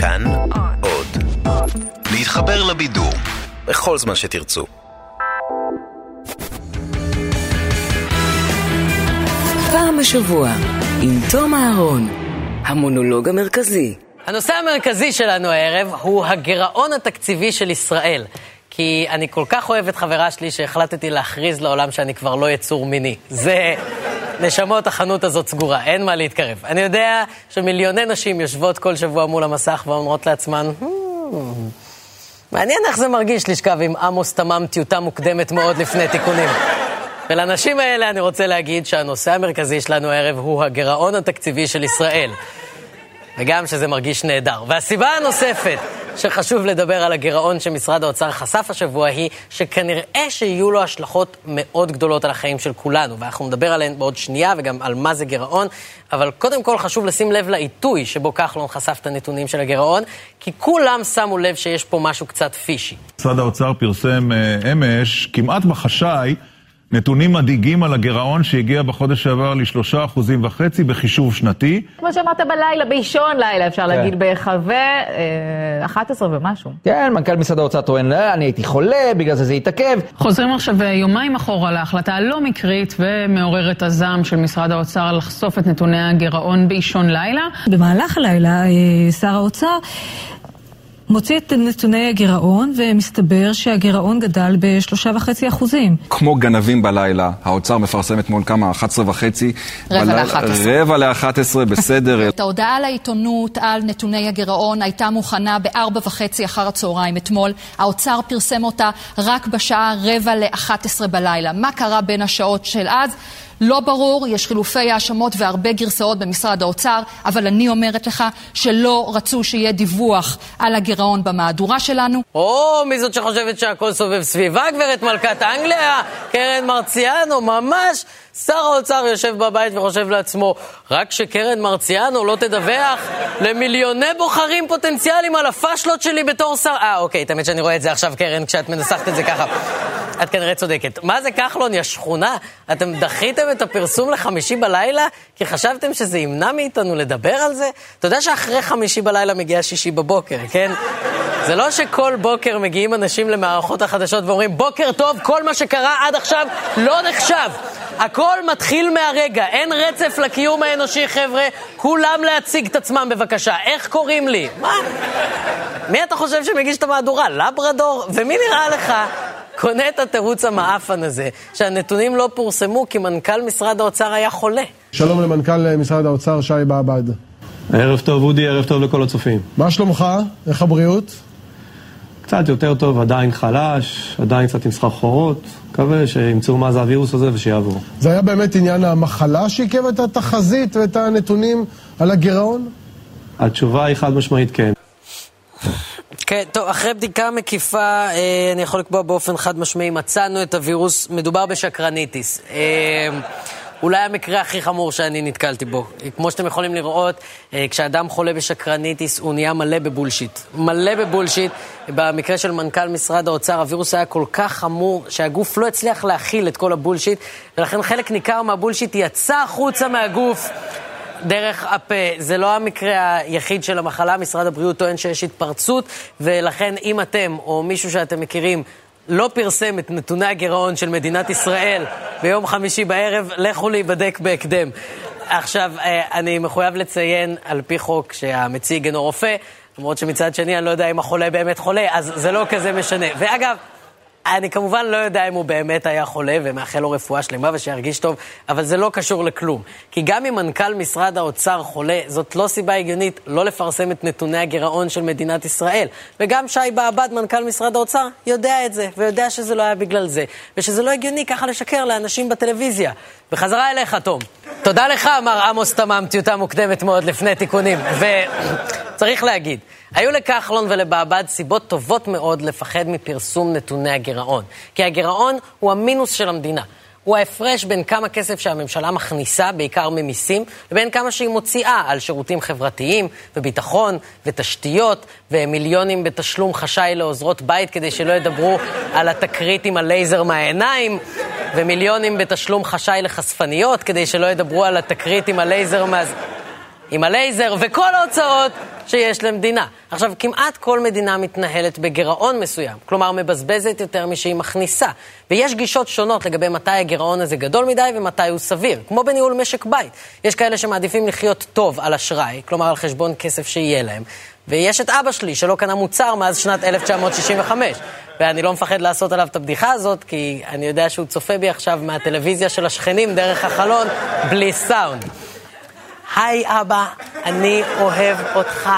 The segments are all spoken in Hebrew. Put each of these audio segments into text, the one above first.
כאן עוד. להתחבר לבידור בכל זמן שתרצו. פעם בשבוע, עם תום אהרון, המונולוג המרכזי. הנושא המרכזי שלנו הערב הוא הגירעון התקציבי של ישראל. כי אני כל כך אוהב את חברה שלי שהחלטתי להכריז לעולם שאני כבר לא יצור מיני. זה... נשמות, החנות הזאת סגורה, אין מה להתקרב. אני יודע שמיליוני נשים יושבות כל שבוע מול המסך ואומרות לעצמן, hmm, מעניין איך זה מרגיש לשכב עם עמוס תמם טיוטה מוקדמת מאוד לפני תיקונים. ולנשים האלה אני רוצה להגיד שהנושא המרכזי שלנו הערב הוא הגירעון התקציבי של ישראל. וגם שזה מרגיש נהדר. והסיבה הנוספת שחשוב לדבר על הגירעון שמשרד האוצר חשף השבוע היא שכנראה שיהיו לו השלכות מאוד גדולות על החיים של כולנו, ואנחנו נדבר עליהן בעוד שנייה וגם על מה זה גירעון, אבל קודם כל חשוב לשים לב לעיתוי שבו כחלון חשף את הנתונים של הגירעון, כי כולם שמו לב שיש פה משהו קצת פישי. משרד האוצר פרסם אה, אמש, כמעט בחשאי, נתונים מדאיגים על הגירעון שהגיע בחודש שעבר לשלושה אחוזים וחצי בחישוב שנתי. כמו שאמרת בלילה, באישון לילה, אפשר כן. להגיד, בהיחווה, אה, 11 ומשהו. כן, מנכ"ל משרד האוצר טוען, לא, אני הייתי חולה, בגלל זה זה התעכב. חוזרים עכשיו יומיים אחורה להחלטה הלא מקרית ומעוררת הזעם של משרד האוצר לחשוף את נתוני הגירעון באישון לילה. במהלך הלילה, אה, שר האוצר... מוציא את נתוני הגירעון, ומסתבר שהגירעון גדל בשלושה וחצי אחוזים. כמו גנבים בלילה, האוצר מפרסם אתמול כמה? 11 וחצי? רבע ל-11. רבע ל-11, בסדר. את ההודעה לעיתונות על נתוני הגירעון הייתה מוכנה בארבע וחצי אחר הצהריים אתמול. האוצר פרסם אותה רק בשעה רבע ל-11 בלילה. מה קרה בין השעות של אז? לא ברור, יש חילופי האשמות והרבה גרסאות במשרד האוצר, אבל אני אומרת לך שלא רצו שיהיה דיווח על הגירעון במהדורה שלנו. או, מי זאת שחושבת שהכל סובב סביבה, גברת מלכת אנגליה? קרן מרציאנו, ממש. שר האוצר יושב בבית וחושב לעצמו, רק שקרן מרציאנו לא תדווח למיליוני בוחרים פוטנציאליים על הפשלות שלי בתור שר... אה, אוקיי, תמיד שאני רואה את זה עכשיו, קרן, כשאת מנסחת את זה ככה. את כנראה צודקת. מה זה כחלון, יא שכונה? אתם דחיתם את הפרסום לחמישי בלילה כי חשבתם שזה ימנע מאיתנו לדבר על זה? אתה יודע שאחרי חמישי בלילה מגיע שישי בבוקר, כן? זה לא שכל בוקר מגיעים אנשים למערכות החדשות ואומרים, בוקר טוב, כל מה שקרה עד עכשיו לא נחשב. הכל מתחיל מהרגע, אין רצף לקיום האנושי, חבר'ה. כולם להציג את עצמם בבקשה. איך קוראים לי? מה? מי אתה חושב שמגיש את המהדורה? לברדור? ומי נראה לך קונה את התירוץ המאפן הזה, שהנתונים לא פורסמו כי מנכ"ל משרד האוצר היה חולה? שלום למנכ"ל משרד האוצר שי בעבד. ערב טוב, אודי, ערב טוב לכל הצופים. מה שלומך? איך הבריאות? קצת יותר טוב, עדיין חלש, עדיין קצת עם סחרחורות. מקווה שימצאו מה זה הווירוס הזה ושיעבור. זה היה באמת עניין המחלה שעיכב את התחזית ואת הנתונים על הגירעון? התשובה היא חד משמעית כן. כן, טוב, אחרי בדיקה מקיפה, אה, אני יכול לקבוע באופן חד משמעי, מצאנו את הווירוס, מדובר בשקרניטיס. אולי המקרה הכי חמור שאני נתקלתי בו. כמו שאתם יכולים לראות, אה, כשאדם חולה בשקרניטיס, הוא נהיה מלא בבולשיט. מלא בבולשיט. במקרה של מנכ"ל משרד האוצר, הווירוס היה כל כך חמור, שהגוף לא הצליח להכיל את כל הבולשיט, ולכן חלק ניכר מהבולשיט יצא החוצה מהגוף. דרך הפה. זה לא המקרה היחיד של המחלה, משרד הבריאות טוען שיש התפרצות, ולכן אם אתם או מישהו שאתם מכירים לא פרסם את נתוני הגירעון של מדינת ישראל ביום חמישי בערב, לכו להיבדק בהקדם. עכשיו, אה, אני מחויב לציין על פי חוק שהמציג אינו רופא, למרות שמצד שני אני לא יודע אם החולה באמת חולה, אז זה לא כזה משנה. ואגב, אני כמובן לא יודע אם הוא באמת היה חולה ומאחל לו רפואה שלמה ושירגיש טוב, אבל זה לא קשור לכלום. כי גם אם מנכ"ל משרד האוצר חולה, זאת לא סיבה הגיונית לא לפרסם את נתוני הגירעון של מדינת ישראל. וגם שי בעבד, מנכ"ל משרד האוצר, יודע את זה, ויודע שזה לא היה בגלל זה, ושזה לא הגיוני ככה לשקר לאנשים בטלוויזיה. בחזרה אליך, תום. תודה לך, מר עמוס תמם, טיוטה מוקדמת מאוד לפני תיקונים. וצריך להגיד, היו לכחלון ולבעבד סיבות טובות מאוד לפחד מפרסום נתוני הגירעון. כי הגירעון הוא המינוס של המדינה. הוא ההפרש בין כמה כסף שהממשלה מכניסה, בעיקר ממיסים, לבין כמה שהיא מוציאה על שירותים חברתיים וביטחון ותשתיות ומיליונים בתשלום חשאי לעוזרות בית כדי שלא ידברו על התקרית עם הלייזר מהעיניים ומיליונים בתשלום חשאי לחשפניות כדי שלא ידברו על התקרית עם הלייזר מה... עם הלייזר וכל ההוצאות שיש למדינה. עכשיו, כמעט כל מדינה מתנהלת בגירעון מסוים, כלומר מבזבזת יותר משהיא מכניסה. ויש גישות שונות לגבי מתי הגירעון הזה גדול מדי ומתי הוא סביר, כמו בניהול משק בית. יש כאלה שמעדיפים לחיות טוב על אשראי, כלומר על חשבון כסף שיהיה להם, ויש את אבא שלי שלא קנה מוצר מאז שנת 1965. ואני לא מפחד לעשות עליו את הבדיחה הזאת, כי אני יודע שהוא צופה בי עכשיו מהטלוויזיה של השכנים דרך החלון, בלי סאונד. היי אבא, אני אוהב אותך.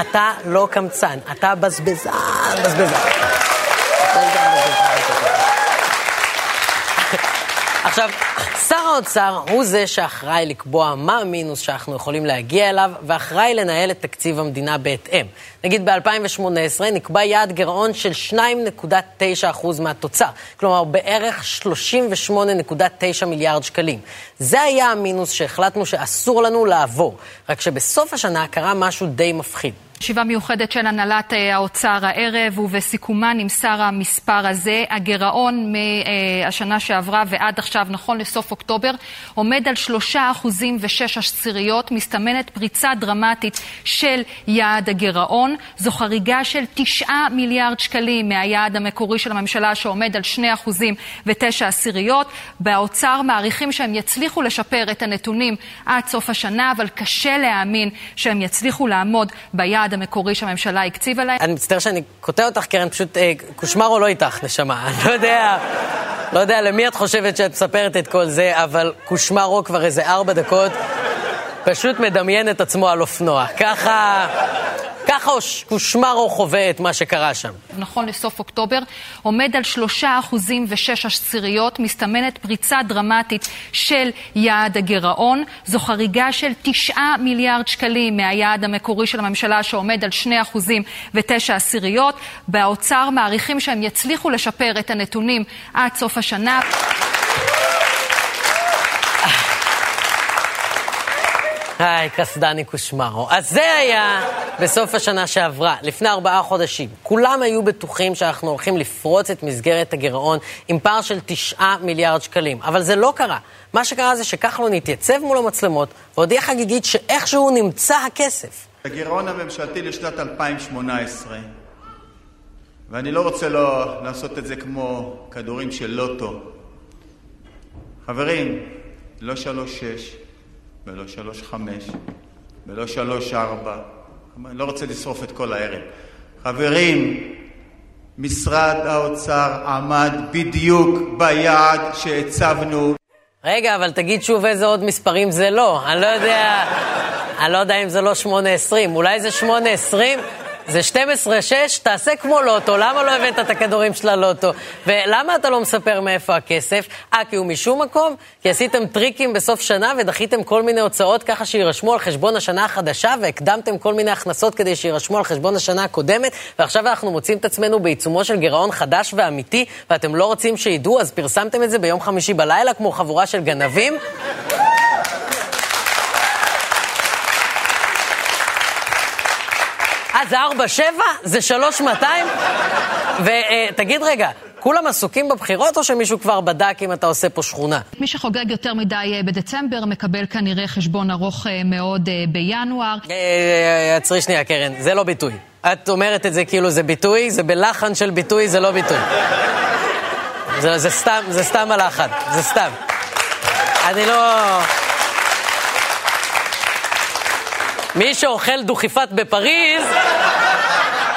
אתה לא קמצן, אתה בזבזן, בזבזן. עכשיו, שר האוצר הוא זה שאחראי לקבוע מה המינוס שאנחנו יכולים להגיע אליו, ואחראי לנהל את תקציב המדינה בהתאם. נגיד ב-2018 נקבע יעד גירעון של 2.9% מהתוצר, כלומר בערך 38.9 מיליארד שקלים. זה היה המינוס שהחלטנו שאסור לנו לעבור, רק שבסוף השנה קרה משהו די מפחיד. ישיבה מיוחדת של הנהלת אה, האוצר הערב, ובסיכומה נמסר המספר הזה. הגירעון מהשנה שעברה ועד עכשיו, נכון לסוף אוקטובר, עומד על שלושה אחוזים ושש עשיריות. מסתמנת פריצה דרמטית של יעד הגירעון. זו חריגה של תשעה מיליארד שקלים מהיעד המקורי של הממשלה, שעומד על שני אחוזים ותשע עשיריות. באוצר מעריכים שהם יצליחו לשפר את הנתונים עד סוף השנה, אבל קשה להאמין שהם יצליחו לעמוד ביעד היעד המקורי שהממשלה הקציבה להם. אני מצטער שאני קוטע אותך, קרן, פשוט אה, קושמרו לא איתך, נשמה. אני לא יודע, לא יודע למי את חושבת שאת מספרת את כל זה, אבל קושמרו כבר איזה ארבע דקות פשוט מדמיין את עצמו על אופנוע. ככה... ככה קושמרו חווה את מה שקרה שם. נכון לסוף אוקטובר, עומד על שלושה אחוזים ושש עשיריות, מסתמנת פריצה דרמטית של יעד הגירעון. זו חריגה של תשעה מיליארד שקלים מהיעד המקורי של הממשלה, שעומד על שני אחוזים ותשע עשיריות. באוצר מעריכים שהם יצליחו לשפר את הנתונים עד סוף השנה. היי, קסדני קושמרו. אז זה היה בסוף השנה שעברה, לפני ארבעה חודשים. כולם היו בטוחים שאנחנו הולכים לפרוץ את מסגרת הגירעון עם פער של תשעה מיליארד שקלים. אבל זה לא קרה. מה שקרה זה שכחלון התייצב מול המצלמות והודיע חגיגית שאיכשהו נמצא הכסף. הגירעון הממשלתי לשנת 2018, ואני לא רוצה לא לעשות את זה כמו כדורים של לוטו. חברים, לא שלוש שש, ולא שלוש חמש, ולא שלוש ארבע. אני לא רוצה לשרוף את כל הערב. חברים, משרד האוצר עמד בדיוק ביעד שהצבנו. רגע, אבל תגיד שוב איזה עוד מספרים זה לא. אני לא יודע, אני לא יודע אם זה לא 8.20, אולי זה 8.20? זה 12-6, תעשה כמו לוטו, למה לא הבאת את הכדורים של הלוטו? ולמה אתה לא מספר מאיפה הכסף? אה, כי הוא משום מקום? כי עשיתם טריקים בסוף שנה ודחיתם כל מיני הוצאות ככה שיירשמו על חשבון השנה החדשה, והקדמתם כל מיני הכנסות כדי שיירשמו על חשבון השנה הקודמת, ועכשיו אנחנו מוצאים את עצמנו בעיצומו של גירעון חדש ואמיתי, ואתם לא רוצים שידעו, אז פרסמתם את זה ביום חמישי בלילה כמו חבורה של גנבים? זה 4-7? זה 3-200? ותגיד רגע, כולם עסוקים בבחירות או שמישהו כבר בדק אם אתה עושה פה שכונה? מי שחוגג יותר מדי אה, בדצמבר מקבל כנראה חשבון ארוך אה, מאוד אה, בינואר. עצרי שנייה, קרן, זה לא ביטוי. את אומרת את זה כאילו זה ביטוי, זה בלחן של ביטוי, זה לא ביטוי. זה, זה סתם, זה סתם הלחן, זה סתם. אני לא... מי שאוכל דוכיפת בפריז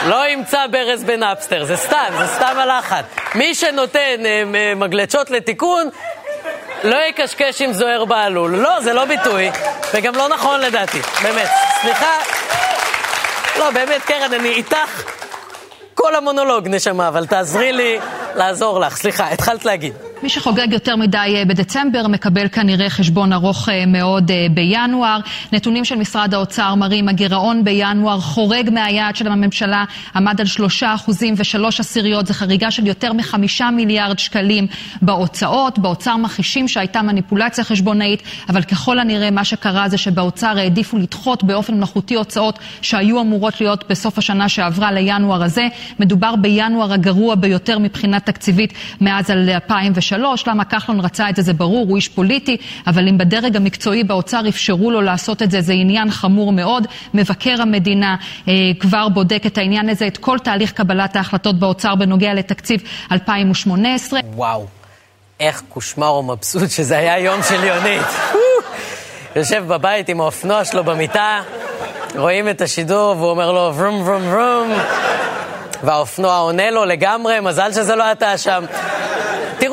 לא ימצא ברז בנאפסטר, זה סתם, זה סתם הלחץ. מי שנותן אה, מגלצות לתיקון, לא יקשקש עם זוהר בעלול. לא, זה לא ביטוי, וגם לא נכון לדעתי, באמת. סליחה, לא, באמת, קרן, אני איתך כל המונולוג, נשמה, אבל תעזרי לי לעזור לך. סליחה, התחלת להגיד. מי שחוגג יותר מדי אה, בדצמבר מקבל כנראה חשבון ארוך אה, מאוד אה, בינואר. נתונים של משרד האוצר מראים הגירעון בינואר חורג מהיעד של הממשלה, עמד על שלושה אחוזים ושלוש עשיריות, זו חריגה של יותר מחמישה מיליארד שקלים בהוצאות. באוצר מכחישים שהייתה מניפולציה חשבונאית, אבל ככל הנראה מה שקרה זה שבאוצר העדיפו לדחות באופן מלאכותי הוצאות שהיו אמורות להיות בסוף השנה שעברה לינואר הזה. מדובר בינואר הגרוע ביותר מבחינה תקציבית מאז 2003. שלוש. למה כחלון רצה את זה, זה ברור, הוא איש פוליטי, אבל אם בדרג המקצועי באוצר אפשרו לו לעשות את זה, זה עניין חמור מאוד. מבקר המדינה אה, כבר בודק את העניין הזה, את כל תהליך קבלת ההחלטות באוצר בנוגע לתקציב 2018. וואו, איך קושמרו מבסוט שזה היה יום של יונית. יושב בבית עם האופנוע שלו במיטה, רואים את השידור והוא אומר לו ורום ורום ורום והאופנוע עונה לו לגמרי, מזל שזה לא אתה שם.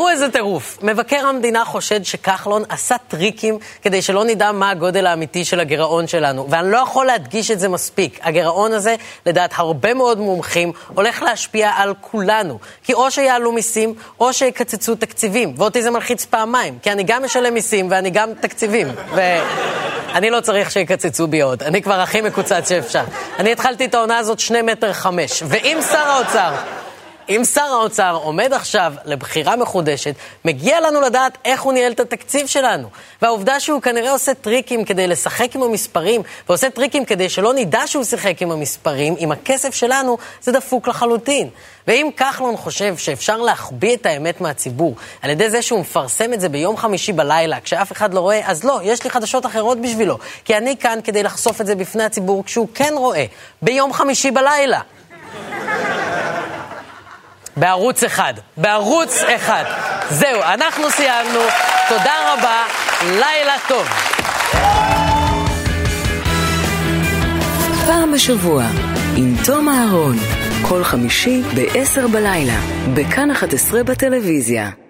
תראו איזה טירוף. מבקר המדינה חושד שכחלון עשה טריקים כדי שלא נדע מה הגודל האמיתי של הגירעון שלנו. ואני לא יכול להדגיש את זה מספיק. הגירעון הזה, לדעת הרבה מאוד מומחים, הולך להשפיע על כולנו. כי או שיעלו מיסים, או שיקצצו תקציבים. ואותי זה מלחיץ פעמיים, כי אני גם משלם מיסים ואני גם תקציבים. ואני לא צריך שיקצצו בי עוד. אני כבר הכי מקוצץ שאפשר. אני התחלתי את העונה הזאת שני מטר חמש. ואם שר האוצר... אם שר האוצר עומד עכשיו לבחירה מחודשת, מגיע לנו לדעת איך הוא ניהל את התקציב שלנו. והעובדה שהוא כנראה עושה טריקים כדי לשחק עם המספרים, ועושה טריקים כדי שלא נדע שהוא שיחק עם המספרים, עם הכסף שלנו, זה דפוק לחלוטין. ואם כחלון חושב שאפשר להחביא את האמת מהציבור על ידי זה שהוא מפרסם את זה ביום חמישי בלילה, כשאף אחד לא רואה, אז לא, יש לי חדשות אחרות בשבילו. כי אני כאן כדי לחשוף את זה בפני הציבור כשהוא כן רואה, ביום חמישי בלילה. בערוץ אחד. בערוץ אחד. זהו, אנחנו סיימנו. תודה רבה, לילה טוב. פעם בשבוע, עם תום אהרון, כל חמישי ב-10 בלילה, בכאן 11 בטלוויזיה.